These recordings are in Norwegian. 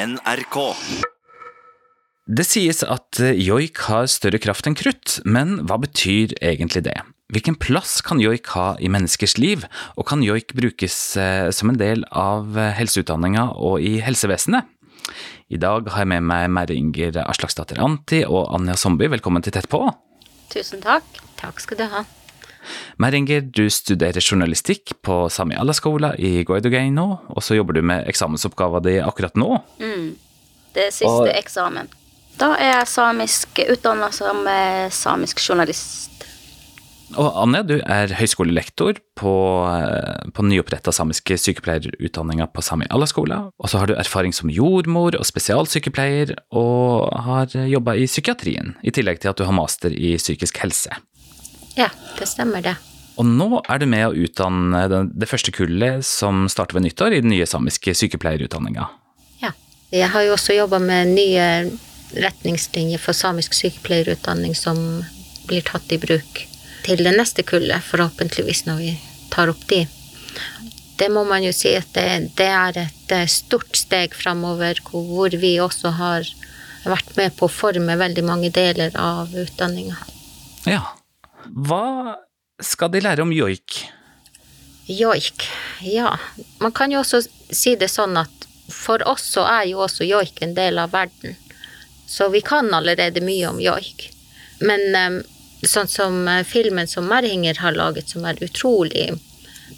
NRK. Det sies at eh, joik har større kraft enn krutt, men hva betyr egentlig det? Hvilken plass kan joik ha i menneskers liv, og kan joik brukes eh, som en del av eh, helseutdanninga og i helsevesenet? I dag har jeg med meg Merre Inger Aslaksdatter Anti og Anja Somby, velkommen til Tett på. Tusen takk. Takk skal du ha. Merre Inger, du studerer journalistikk på Sami Allaskola i Goidogeino, og så jobber du med eksamensoppgava di akkurat nå. Det er siste Og- eksamen. Da er jeg samisk utdanna som eh, samisk journalist. Og Anja, du er høyskolelektor på, eh, på nyoppretta samiske sykepleierutdanninga på Sami Allaskola. Og så har du erfaring som jordmor og spesialsykepleier, og har jobba i psykiatrien, i tillegg til at du har master i psykisk helse. Ja, det stemmer det. Og nå er du med å utdanne det første kullet som starter ved nyttår i den nye samiske sykepleierutdanninga. Ja. Jeg har jo også jobba med nye retningslinjer for samisk sykepleierutdanning som blir tatt i bruk til det neste kullet, forhåpentligvis når vi tar opp de. Det må man jo si at det, det er et eh, stort steg framover, hvor hvor vi også har vært med på å forme veldig mange deler av utdanninga. Ja. Hva skal de lære om joik? Joik. Ja, man kan jo også si det sånn at for oss så er jo også joik en del av verden. Så vi kan allerede mye om joik. Men eh, sånn som eh, filmen som Merhinger har laget, som er utrolig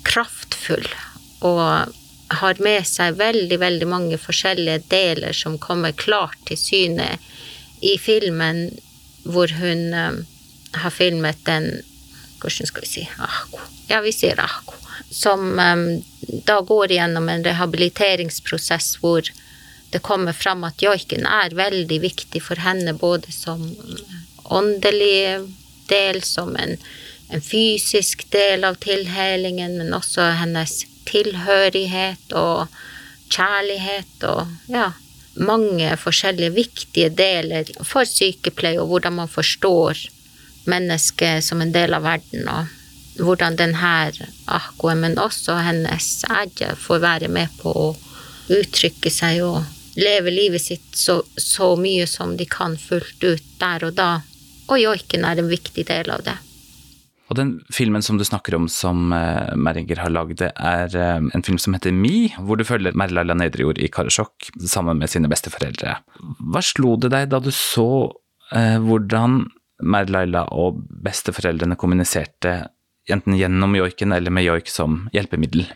kraftfull og har med seg veldig, veldig mange forskjellige deler som kommer klart til syne i filmen, hvor hun eh, har filmet en Hvordan skal vi si? Ahko. Ja, vi sier ahko. Som um, da går gjennom en rehabiliteringsprosess hvor det kommer fram at joiken er veldig viktig for henne, både som åndelig del, som en, en fysisk del av tilhelingen, men også hennes tilhørighet og kjærlighet og ja, mange forskjellige viktige deler for sykepleie og hvordan man forstår mennesket som en del av verden, og hvordan denne her Ahkoen, men også hennes Adja, får være med på å uttrykke seg og leve livet sitt så, så mye som de kan fullt ut der og da. Og joiken er en viktig del av det. Og den filmen som du snakker om som uh, Meringer har lagd, det er uh, en film som heter Mi, hvor du følger Merlaila Nedrejord i Karasjok sammen med sine besteforeldre. Hva slo det deg da du så uh, hvordan Merlaila og besteforeldrene kommuniserte, enten gjennom joiken eller med joik som hjelpemiddel?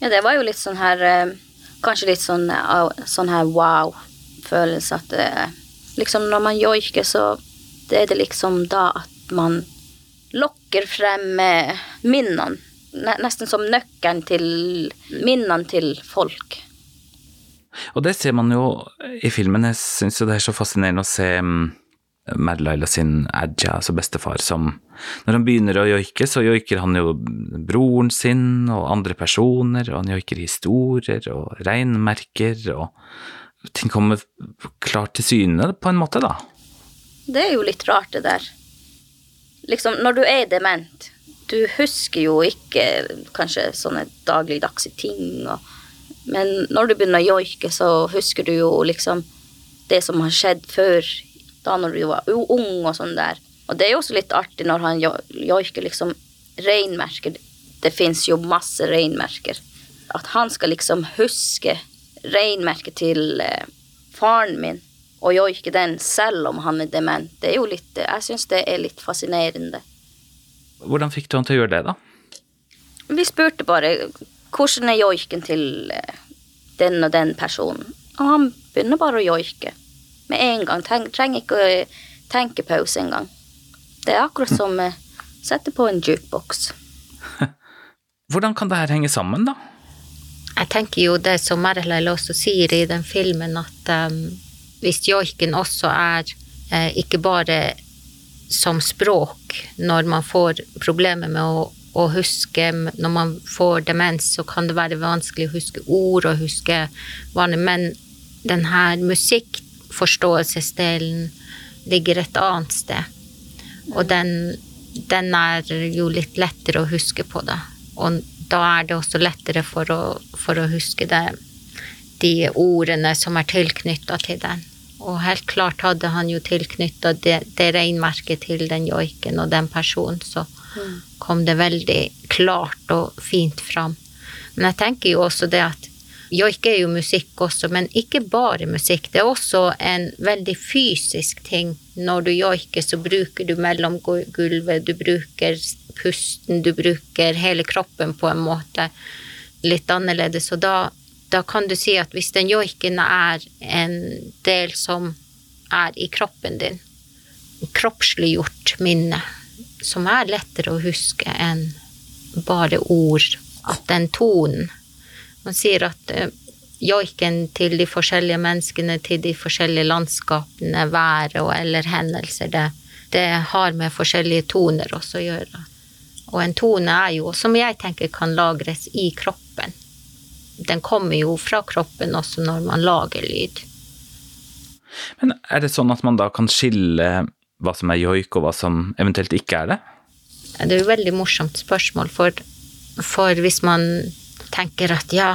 Ja, det var jo litt sånn her eh, Kanskje litt sånn, sånn her wow-følelse at eh, liksom når man joiker, så det er det liksom da at man lokker frem eh, minnene. Nesten som nøkkelen til minnene til folk. Og det ser man jo i filmen. Jeg syns jo det er så fascinerende å se um, Merlaila sin Adja, altså bestefar, som Når han begynner å joike, så joiker han jo broren sin og andre personer, og han joiker historier og regnmerker, og ting kommer klart til syne på en måte, da. Det er jo litt rart, det der. Liksom, når du er dement, du husker jo ikke kanskje sånne dagligdagse ting, og, men når du begynner å joike, så husker du jo liksom det som har skjedd før, da når du var ung og sånn der. Og det er jo også litt artig når han joiker liksom reinmerker. Det fins jo masse reinmerker. At han skal liksom huske reinmerket til eh, faren min og joike den selv om han er dement. Det er jo litt, jeg syns det er litt fascinerende. Hvordan fikk du han til å gjøre det, da? Vi spurte bare hvordan er joiken til eh, den og den personen. Og han begynner bare å joike med en gang. Treng, trenger ikke å tenke pause engang. Det er akkurat som å sette på en jukebox. Hvordan kan det her henge sammen, da? Jeg tenker jo det som Merlail også sier i den filmen, at um, hvis joiken også er eh, ikke bare som språk når man får problemer med å, å huske Når man får demens, så kan det være vanskelig å huske ord og huske vanlig, men den her musikkforståelsesdelen ligger et annet sted. Og den, den er jo litt lettere å huske på, da. Og da er det også lettere for å, for å huske det de ordene som er tilknytta til den. Og helt klart hadde han jo tilknytta det, det reinmerket til den joiken og den personen, så kom det veldig klart og fint fram. Men jeg tenker jo også det at joik er jo musikk også, men ikke bare musikk. Det er også en veldig fysisk ting. Når du joiker, så bruker du mellomgulvet, du bruker pusten, du bruker hele kroppen på en måte litt annerledes. Og da, da kan du si at hvis den joiken er en del som er i kroppen din, kroppsliggjort minne, som er lettere å huske enn bare ord, at den tonen Man sier at eh, joiken til de forskjellige menneskene, til de forskjellige landskapene, været og eller hendelser, det, det har med forskjellige toner også å gjøre. Og en tone er jo, som jeg tenker, kan lagres i kroppen. Den kommer jo fra kroppen også når man lager lyd. Men er det sånn at man da kan skille hva som er joik, og hva som eventuelt ikke er det? Det er jo et veldig morsomt spørsmål, for, for hvis man tenker at ja,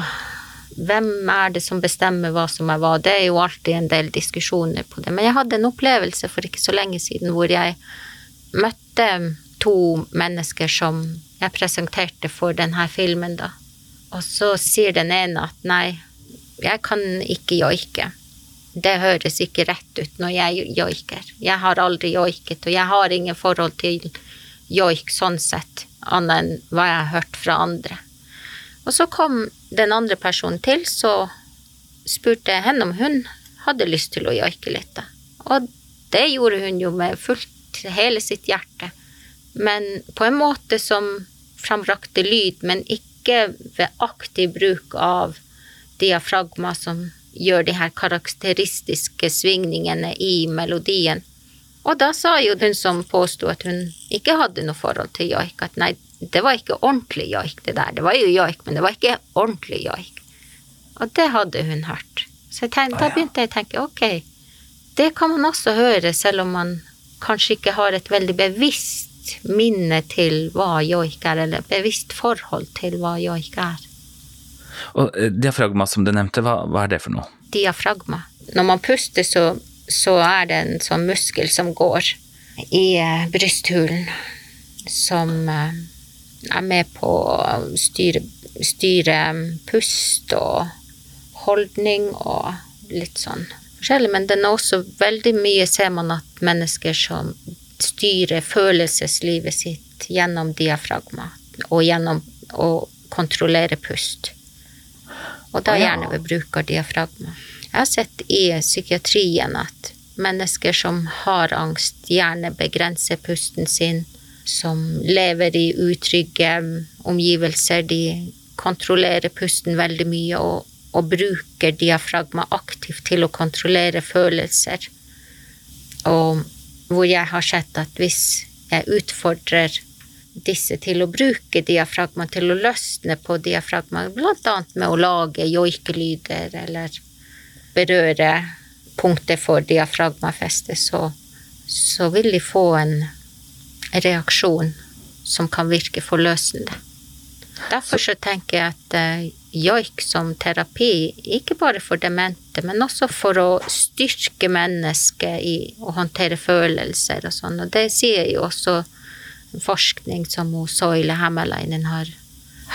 hvem er det som bestemmer hva som er hva? Det er jo alltid en del diskusjoner på det. Men jeg hadde en opplevelse for ikke så lenge siden hvor jeg møtte to mennesker som jeg presenterte for denne filmen, da. Og så sier den ene at nei, jeg kan ikke joike. Det høres ikke rett ut når jeg joiker. Jeg har aldri joiket, og jeg har ingen forhold til joik sånn sett, annet enn hva jeg har hørt fra andre. Og så kom den andre personen til, så spurte jeg henne om hun hadde lyst til å joike litt. Og det gjorde hun jo med fullt hele sitt hjerte, men på en måte som frambrakte lyd, men ikke ved aktiv bruk av diafragma som gjør de her karakteristiske svingningene i melodien. Og da sa jo hun som påsto at hun ikke hadde noe forhold til joik, at nei, det var ikke ordentlig joik, det der. Det var jo joik, men det var ikke ordentlig joik. Og det hadde hun hørt. Så tenkte, da begynte jeg å tenke ok, det kan man også høre, selv om man kanskje ikke har et veldig bevisst minne til hva joik er, eller bevisst forhold til hva joik er. Og eh, diafragma som du nevnte, hva, hva er det for noe? Diafragma. Når man puster, så så er det en sånn muskel som går i eh, brysthulen, som eh, er med på å styre, styre pust og holdning og litt sånn forskjellig. Men den er også veldig mye ser man at mennesker som styrer følelseslivet sitt gjennom diafragma og gjennom å kontrollere pust. Og da gjerne ved bruk av diafragma. Jeg har sett i psykiatrien at mennesker som har angst, gjerne begrenser pusten sin, som lever i utrygge omgivelser, de kontrollerer pusten veldig mye og, og bruker diafragma aktivt til å kontrollere følelser. Og hvor jeg har sett at hvis jeg utfordrer disse til å bruke diafragma, til å løsne på diafragma, annet med å lage joikelyder eller berøre punktet for diafragmafestet, så, så vil de få en reaksjon som kan virke forløsende. Derfor så tenker jeg at uh, joik som terapi, ikke bare for demente, men også for å styrke mennesket i å håndtere følelser og sånn. Og det sier jo også forskning som Soile Hammerleinen har,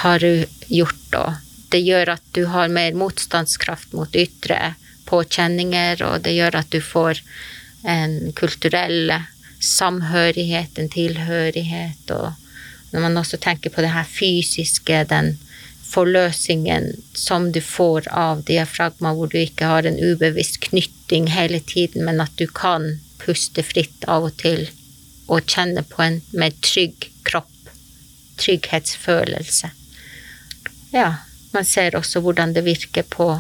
har gjort. Og det gjør at du har mer motstandskraft mot ytre påkjenninger, og det gjør at du får en kulturell samhørighet, en tilhørighet, og når man også tenker på det her fysiske, den forløsningen som du får av diafragma, hvor du ikke har en ubevisst knytting hele tiden, men at du kan puste fritt av og til og kjenne på en mer trygg kropp, trygghetsfølelse. Ja, man ser også hvordan det virker på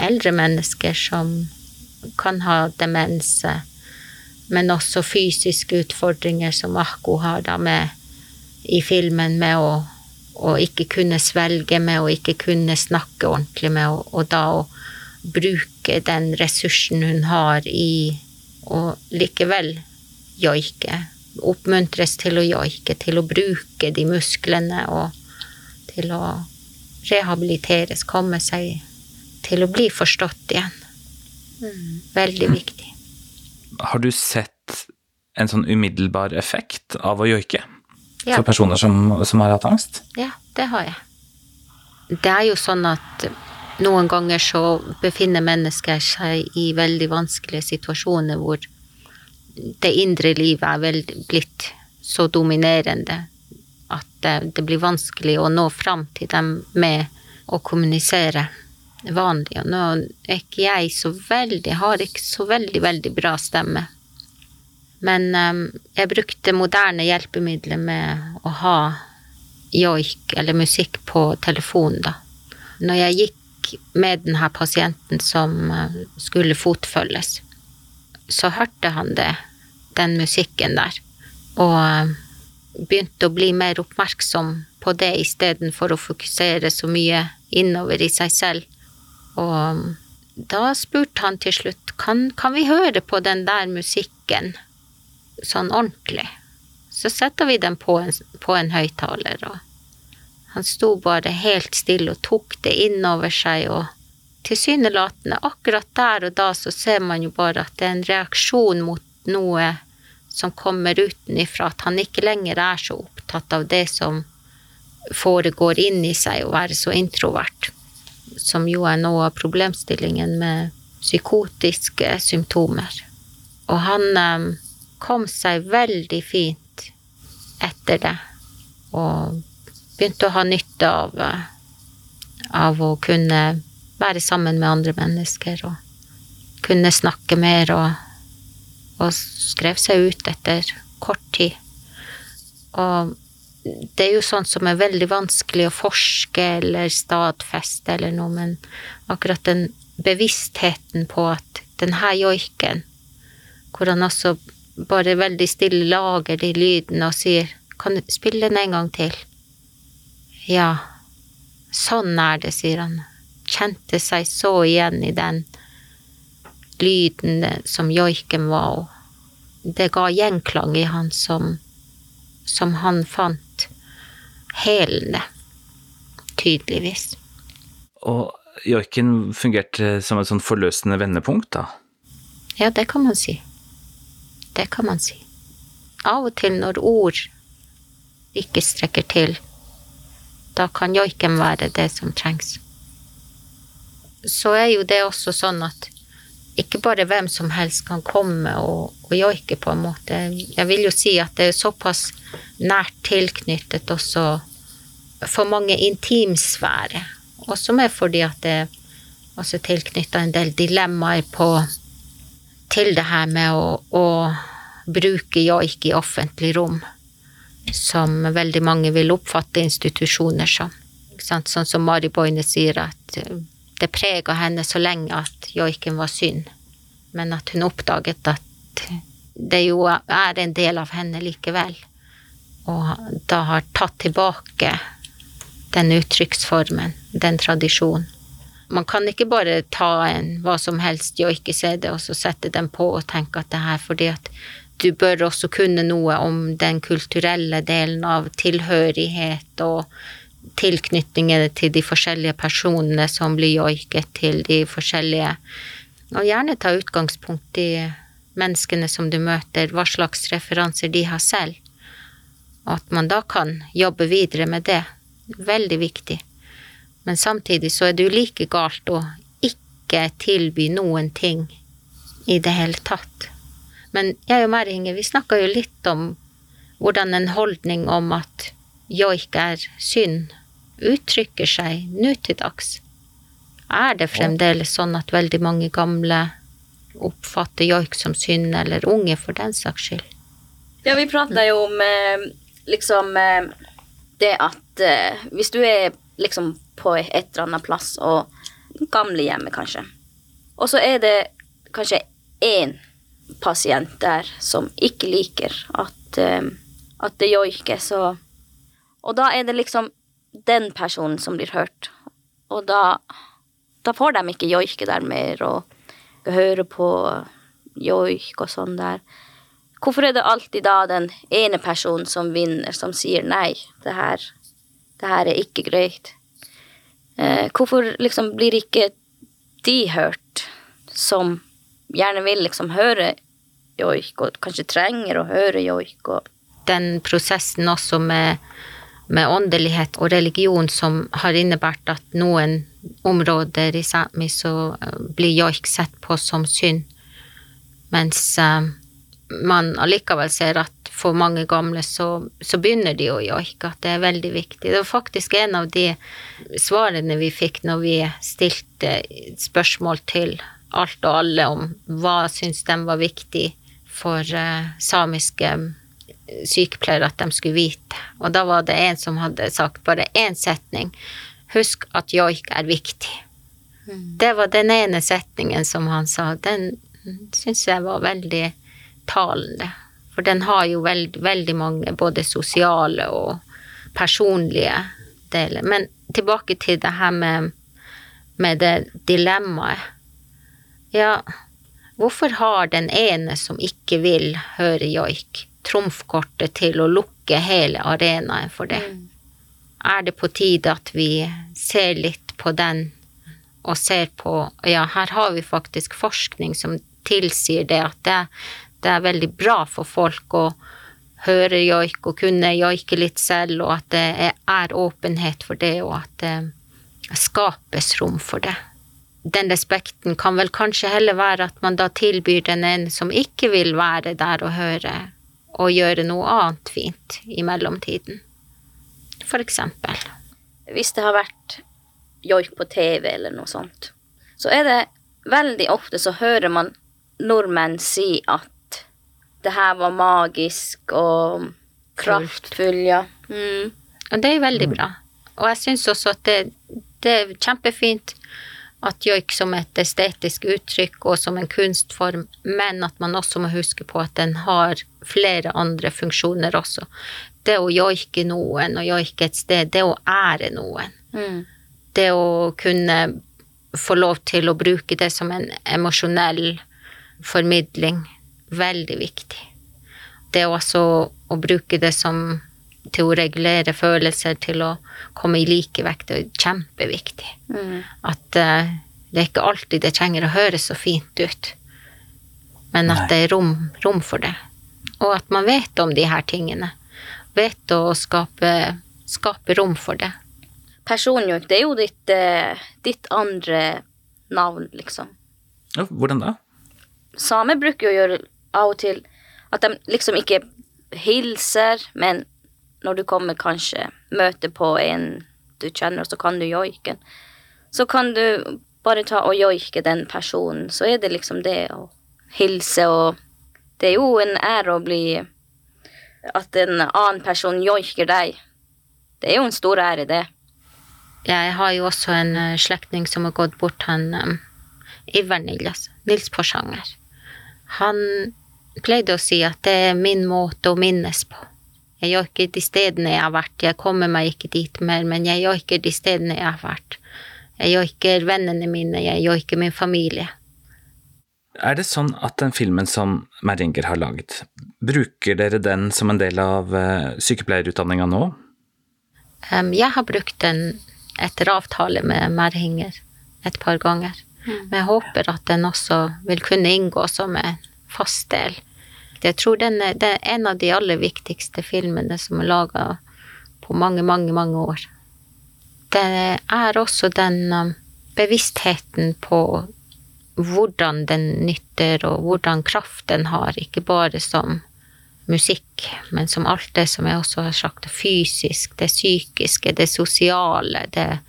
eldre mennesker som kan ha demens, men også fysiske utfordringer som Ahko har da med i filmen, med å, å, ikke kunne svelge, med å ikke kunne snakke ordentlig, med å, og da å bruke den ressursen hun har i å likevel joike. Oppmuntres til å joike, til å bruke de musklene og til å rehabiliteres, komme seg til å bli forstått igjen. Veldig viktig. Har du sett en sånn umiddelbar effekt av å joike Ja. for personer som, som har hatt angst? Ja, det har jeg. Det er jo sånn at noen ganger så befinner mennesker seg i veldig vanskelige situasjoner hvor det indre livet er vel blitt så dominerende at det, det blir vanskelig å nå fram til dem med å kommunisere vanlig. Og nå er ikke jeg så veldig, har ikke så veldig, veldig bra stemme. Men um, jeg brukte moderne hjelpemidler med å ha joik eller musikk på telefonen, da. Når jeg gikk med denne pasienten som eh, skulle fotfølges, så hørte han det, den musikken der, og eh, begynte å bli mer oppmerksom på det istedenfor å fokusere så mye innover i seg selv. Og um, da spurte han til slutt kan, kan vi høre på den der musikken sånn ordentlig. Så setter vi den på en, på en høyttaler, og han sto bare helt stille og tok det inn over seg, og tilsynelatende akkurat der og da så ser man jo bare at det er en reaksjon mot noe som kommer utenifra, at han ikke lenger er så opptatt av det som foregår inni seg, å være så introvert, som jo er noe av problemstillingen med psykotiske symptomer. Og han um, kom seg veldig fint etter det, og begynte å ha nytte av, eh, av å kunne være sammen med andre mennesker og kunne snakke mer og, og skrev seg ut etter kort tid. Og det er jo sånt som er veldig vanskelig å forske eller stadfeste eller noe, men akkurat den bevisstheten på at den her joiken, hvor han også bare veldig stille lager de lydene og sier kan du spille den en gang til? Ja, sånn er det, sier han. Kjente seg så igjen i den lyden som joiken var, og det ga gjenklang i han som, som han fant helende, tydeligvis. Og joiken fungerte som et sånn forløsende vendepunkt, da. Ja, det kan man si. Det kan man si. Av og til når ord ikke strekker til, da kan joiken være det som trengs. Så er jo det også sånn at ikke bare hvem som helst kan komme og, og joike, på en måte. Jeg vil jo si at det er såpass nært tilknyttet også for mange intimsfære. Og som er fordi at det er også tilknytta en del dilemmaer på til det her med å, å bruke joik i offentlig rom, som veldig mange vil oppfatte institusjoner som. Sånn som Mari Boine sier, at det prega henne så lenge at joiken var synd, men at hun oppdaget at det jo er en del av henne likevel, og da har tatt tilbake den uttrykksformen, den tradisjonen. Man kan ikke bare ta en hva som helst joike-CD og så sette den på og tenke at det her fordi at du bør også kunne noe om den kulturelle delen av tilhørighet og tilknytninger til de forskjellige personene som blir joiket til de forskjellige Og gjerne ta utgangspunkt i menneskene som du møter, hva slags referanser de har selv. Og at man da kan jobbe videre med det. Veldig viktig. Men samtidig så er det jo like galt å ikke tilby noen ting i det hele tatt. Men jeg og Meringe vi snakka jo litt om hvordan en holdning om at joik er synd, uttrykker seg nå til dags. Er det fremdeles sånn at veldig mange gamle oppfatter joik som synd, eller unge for den saks skyld? Ja, vi prata jo om eh, liksom eh, det at eh, hvis du er liksom på et eller annet plass, og gamlehjemmet kanskje, og så er det kanskje én pasient der som ikke liker at, at det joikes, og, og da er det liksom den personen som blir hørt, og da, da får de ikke joike der mer, og høre på joik og sånn der. Hvorfor er det alltid da den ene personen som vinner, som sier nei, det her, det her er ikke greit? Eh, hvorfor liksom blir ikke de hørt, som gjerne vil liksom høre joik, og kanskje trenger å høre joik, og Den prosessen også med, med åndelighet og religion som har innebært at noen områder i Sápmi så eh, blir joik sett på som synd, mens eh, man allikevel ser at for mange gamle så, så begynner de å joike, at det er veldig viktig. Det var faktisk en av de svarene vi fikk når vi stilte spørsmål til alt og alle om hva syns de var viktig for samiske samiske sykepleiere at de skulle vite. Og da var det en som hadde sagt bare én setning. Husk at joik er viktig. Det var den ene setningen som han sa. Den syns jeg var veldig talende. For den har jo veld, veldig mange både sosiale og personlige deler. Men tilbake til det her med, med det dilemmaet. Ja, hvorfor har den ene som ikke vil høre joik, trumfkortet til å lukke hele arenaen for det? Er det på tide at vi ser litt på den og ser på Ja, her har vi faktisk forskning som tilsier det at det, det er veldig bra for folk å høre joik og kunne joike litt selv, og at det er, er åpenhet for det, og at det skapes rom for det. Den respekten kan vel kanskje heller være at man da tilbyr den ene som ikke vil være der og høre, og gjøre noe annet fint i mellomtiden. For eksempel. hvis det har vært joik på TV eller noe sånt, så er det veldig ofte så hører man nordmenn si at det her var magisk og kraftfull, ja. Mm. Og det er veldig bra. Og jeg syns også at det, det er kjempefint at joik som et estetisk uttrykk og som en kunstform, men at man også må huske på at den har flere andre funksjoner også. Det å joike noen og joike et sted, det å ære noen. Mm. Det å kunne få lov til å bruke det som en emosjonell formidling, veldig viktig. Det også å bruke det som til å regulere følelser, til å komme i likevekt, er kjempeviktig. Mm. At uh, det er ikke alltid det trenger å høres så fint ut, men at Nei. det er rom, rom for det. Og at man vet om de her tingene. Vet å skape, skape rom for det. Personjoik, det er jo ditt, eh, ditt andre navn, liksom. Ja, hvordan da? Samer bruker jo å gjøre av og til at de liksom ikke hilser, men når du kommer kanskje møter på en du kjenner, så kan du joiken, Så kan du bare ta og joike den personen, så er det liksom det å hilse, og det er jo en ære å bli At en annen person joiker deg. Det er jo en stor ære, det. Jeg har jo også en eh, slektning som har gått bort, han um, Iver Niljas, Nils Porsanger. Han pleide å si at det er min måte å minnes på. Jeg joiker de stedene jeg har vært, jeg kommer meg ikke dit mer, men jeg joiker de stedene jeg har vært. Jeg joiker vennene mine, jeg joiker min familie. Er det sånn at den filmen som Merringer har laget, bruker dere den som en del av uh, sykepleierutdanninga nå? Jeg har brukt den etter avtale med Meringer et par ganger. Men jeg håper at den også vil kunne inngå som en fast del. Jeg tror den er, det er en av de aller viktigste filmene som er laga på mange, mange, mange år. Det er også den um, bevisstheten på hvordan den nytter, og hvordan kraft den har, ikke bare som musikk, men som alt det som jeg også har sagt, det fysisk, det psykiske, det sosiale, det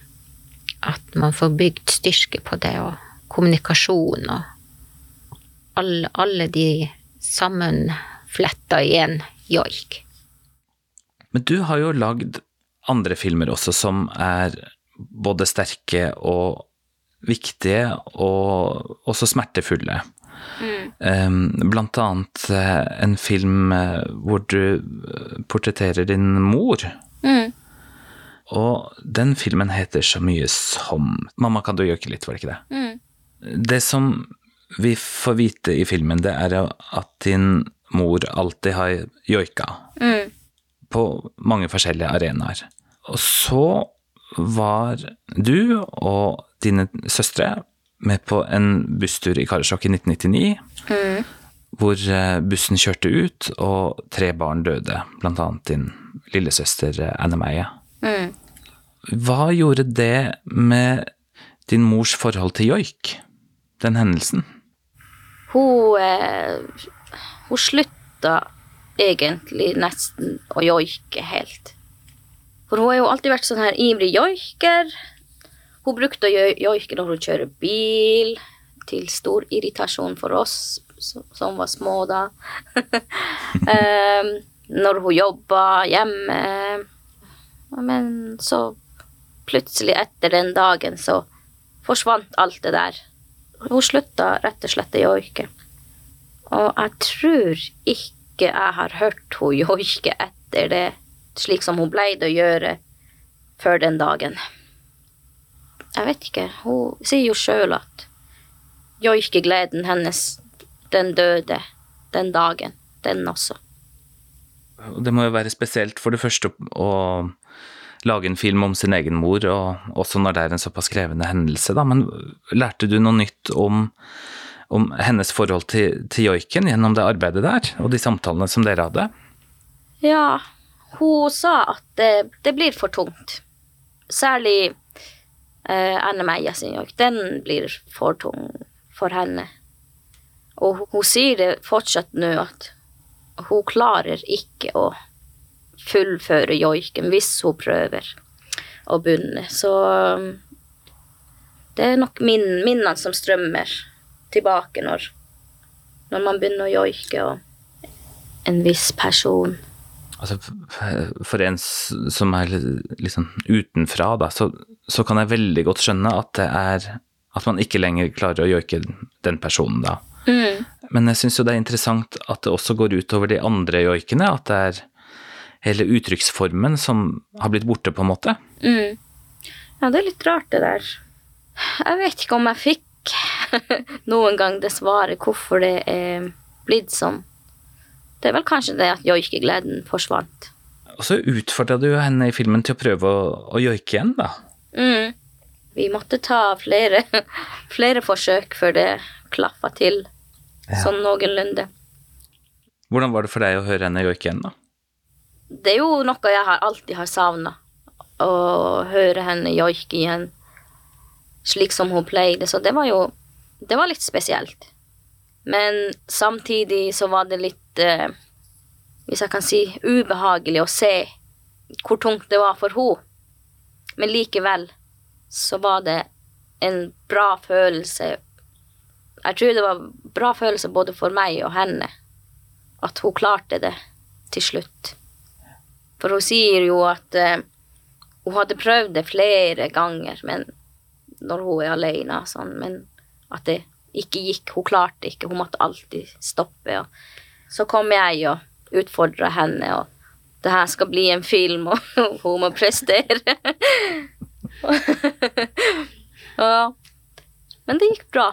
at man får bygd styrke på det, og kommunikasjon og alle, alle de sammenfletta i en joik. Men du har jo lagd andre filmer også som er både sterke og viktige, og også smertefulle. Mm. blant annet eh, en film eh, hvor du eh, portretterer din mor. Mm. Og den filmen heter så mye som Mamma, kan du gjøke litt, var det ikke det? Mm. Det som vi får vite i filmen, det er at din mor alltid har joika Mm. på mange forskjellige arenaer. Og så var du og dine søstre med på en busstur i Karasjok i 1999, hvor eh, bussen kjørte ut, og tre barn døde, blant annet din lillesøster eh, Anne Meie. Mm. Hva gjorde det med din mors forhold til joik, den hendelsen? Hun, eh, hun slutta egentlig nesten å joike helt. For hun har jo alltid vært sånn her ivrig joiker. Hun brukte å joike når hun kjører bil, til stor irritasjon for oss som var små da. um, når hun jobba hjemme. Men så plutselig etter den dagen så forsvant alt det der. Hun slutta rett og slett å joike. Og jeg tror ikke jeg har hørt hun joike etter det, slik som hun pleide å gjøre før den dagen. Jeg vet ikke. Hun sier jo sjøl at joikegleden hennes, den døde den dagen. Den også. Det må jo være spesielt for det første å lage en film om sin egen mor, og også når det er en såpass krevende hendelse, da. Men lærte du noe nytt om, om hennes forhold til, til joiken gjennom det arbeidet der, og de samtalene som dere hadde? Ja, hun sa at det, det blir for tungt. Særlig eh, Anne Meia sin joik. Den blir for tung for henne. Og hun, hun sier det fortsatt nå at hun klarer ikke å fullføre joiken hvis hun prøver å bunne. Så um, det er nok min, minnene som strømmer tilbake når, når man begynner å joike og en viss person. Altså, for en som er sånn utenfra, da, så, så kan jeg veldig godt skjønne at det er at man ikke lenger klarer å joike den personen, da. Mm. Men jeg syns jo det er interessant at det også går utover de andre joikene, at det er hele uttrykksformen som har blitt borte, på en måte. Mm. Ja, det er litt rart, det der. Jeg vet ikke om jeg fikk noen gang det svaret hvorfor det er blitt sånn. Det er vel kanskje det at joikegleden forsvant. Og så utfordra du henne i filmen til å prøve å, å joike igjen, da. Mm. Vi måtte ta flere, flere forsøk før det klaffa til sånn noenlunde. Hvordan var det for deg å høre henne joike igjen, da? Det er jo noe jeg har alltid har savna. Å høre henne joike igjen slik som hun pleide. Så det var jo Det var litt spesielt. Men samtidig så var det litt eh, Hvis jeg kan si ubehagelig å se hvor tungt det var for henne. Men likevel så var det en bra følelse. Jeg tror det var bra følelse både for meg og henne. At hun klarte det til slutt. For hun sier jo at eh, hun hadde prøvd det flere ganger, men når hun er alene, sånn, men at det ikke gikk. Hun klarte ikke, hun måtte alltid stoppe. Og så kom jeg og utfordra henne, og det her skal bli en film, og hun må prestere. ja. Men det gikk bra.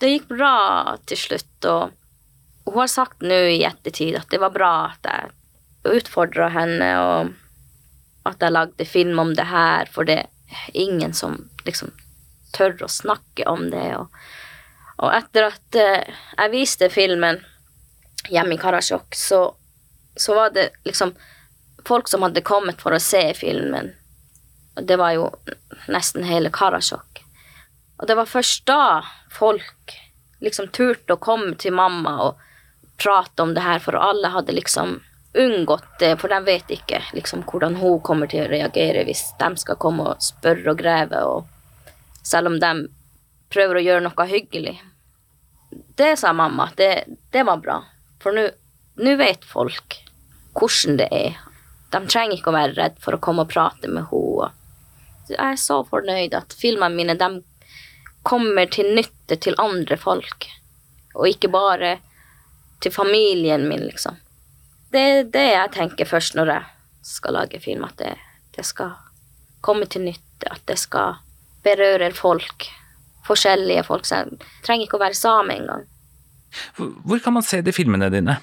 Det gikk bra til slutt, og hun har sagt nå i ettertid at det var bra at jeg utfordra henne, og at jeg lagde film om det her, for det er ingen som liksom tør å snakke om det. Og, og etter at eh, jeg viste filmen hjemme i Karasjok, så, så var det liksom folk som hadde kommet for å se filmen. Og det var jo nesten hele Karasjok. Og det var først da folk liksom turte å komme til mamma og prate om det her, for alle hadde liksom unngått det, for de vet ikke liksom hvordan hun kommer til å reagere hvis de skal komme og spørre og grave, og selv om de prøver å gjøre noe hyggelig. Det sa mamma, det, det var bra, for nå vet folk hvordan det er. De trenger ikke å være redd for å komme og prate med henne. Jeg er så fornøyd at filmene mine de kommer til nytte til andre folk, og ikke bare til familien min, liksom. Det er det jeg tenker først når jeg skal lage film, at det, det skal komme til nytte, at det skal berøre folk. Forskjellige folk. Så jeg trenger ikke å være same engang. Hvor kan man se de filmene dine?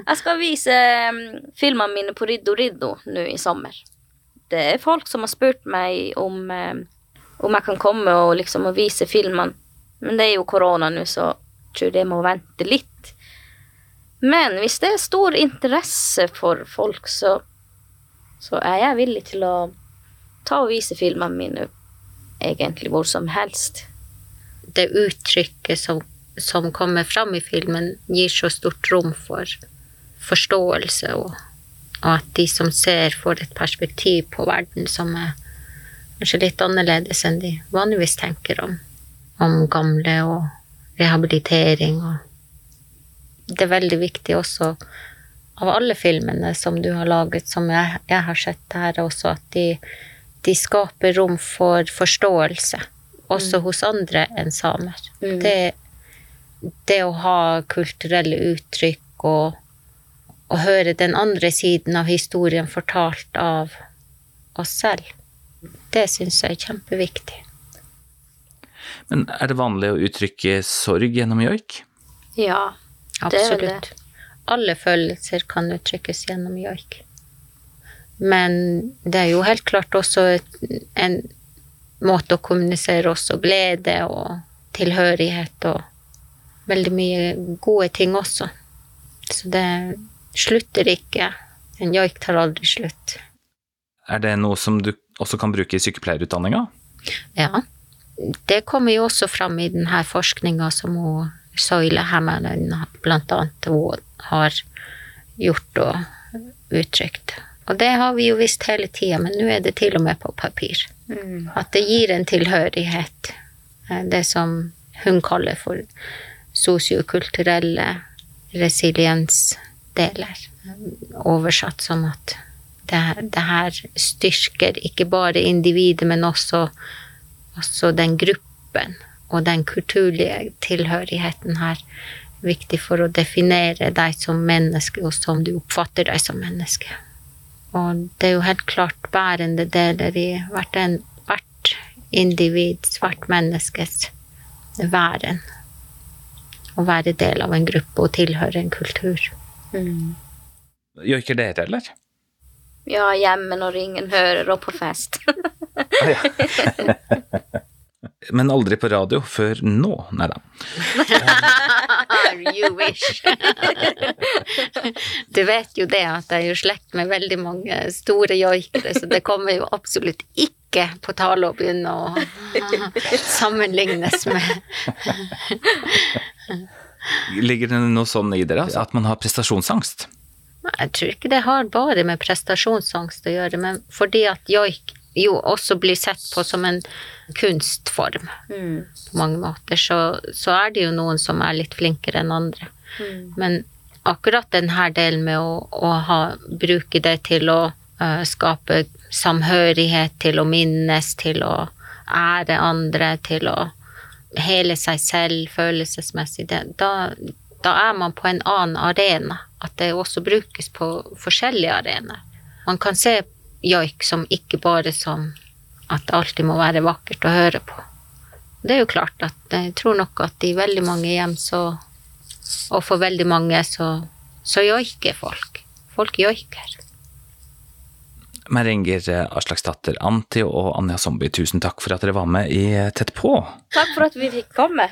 Jeg skal vise um, filmene mine på Riddo Riddo nå i sommer. Det er folk som har spurt meg om, um, om jeg kan komme og liksom og vise filmene. Men det er jo korona nå, så jeg tror det må vente litt. Men hvis det er stor interesse for folk, så, så er jeg villig til å ta og vise filmene mine egentlig hvor som helst. Det uttrykket som, som kommer fram i filmen, gir så stort rom for forståelse, og, og at de som ser, får et perspektiv på verden som er kanskje litt annerledes enn de vanligvis tenker om, om gamle og rehabilitering og Det er veldig viktig også av alle filmene som du har laget, som jeg, jeg har sett her også, at de, de skaper rom for forståelse, også hos andre enn samer. Mm. Det, det å ha kulturelle uttrykk og, å høre den andre siden av historien fortalt av oss selv, det syns jeg er kjempeviktig. Men er det vanlig å uttrykke sorg gjennom joik? Ja, det det. Absolutt. Alle følelser kan uttrykkes gjennom joik. Men det er jo helt klart også en måte å kommunisere også glede og tilhørighet og veldig mye gode ting også. Så det slutter ikke. En joik tar aldri slutt. Er det noe som du også kan bruke i sykepleierutdanninga? Ja. Det kommer jo også fram i denne forskninga som hun Soile Hammeren blant annet hun har gjort og uttrykt. Og det har vi jo visst hele tida, men nå er det til og med på papir. Mm. At det gir en tilhørighet. eh, Det som hun kaller for sosiokulturelle resiliensdeler. Oversatt som at det, det her styrker ikke bare individet, men også, også den gruppen og den kulturlige tilhørigheten her. Viktig for å definere deg som menneske, og som du oppfatter deg som menneske. Og det er jo helt klart bærende deler i hvert, en, hvert individ, hvert menneskes væren. Å være del av en gruppe og tilhøre en kultur. Mm. ikke dere, eller? Ja, hjemme når ingen hører, og på fest. Men aldri på radio før nå, nei da. you wish. du vet jo det at jeg er jo slekt med veldig mange store joikere, så det kommer jo absolutt ikke på tale å begynne å sammenlignes med Ligger det noe sånn i dere, altså, at man har prestasjonsangst? Jeg tror ikke det har bare med prestasjonsangst å gjøre, men fordi at joik jo også blir sett på som en kunstform Mm. på mange måter, så, så er det jo noen som er litt flinkere enn andre. Mm. Men akkurat denne delen med å, å ha, bruke det til å uh, skape samhørighet, til å minnes, til å ære andre, til å hele seg selv følelsesmessig, det, da, da er man på en annen arena. At det også brukes på forskjellige arenaer. Man kan se joik som ikke bare som at det alltid må være vakkert å høre på. Det er jo klart at jeg tror nok at i veldig mange hjem så Og for veldig mange så, så joiker folk. Folk joiker. Meringer Aslaksdatter Anti og Anja Zombie, tusen takk for at dere var med i Tett på. Takk for at vi fikk komme.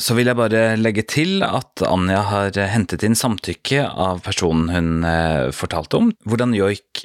Så vil jeg bare legge til at Anja har hentet inn samtykke av personen hun eh, fortalte om, hvordan joik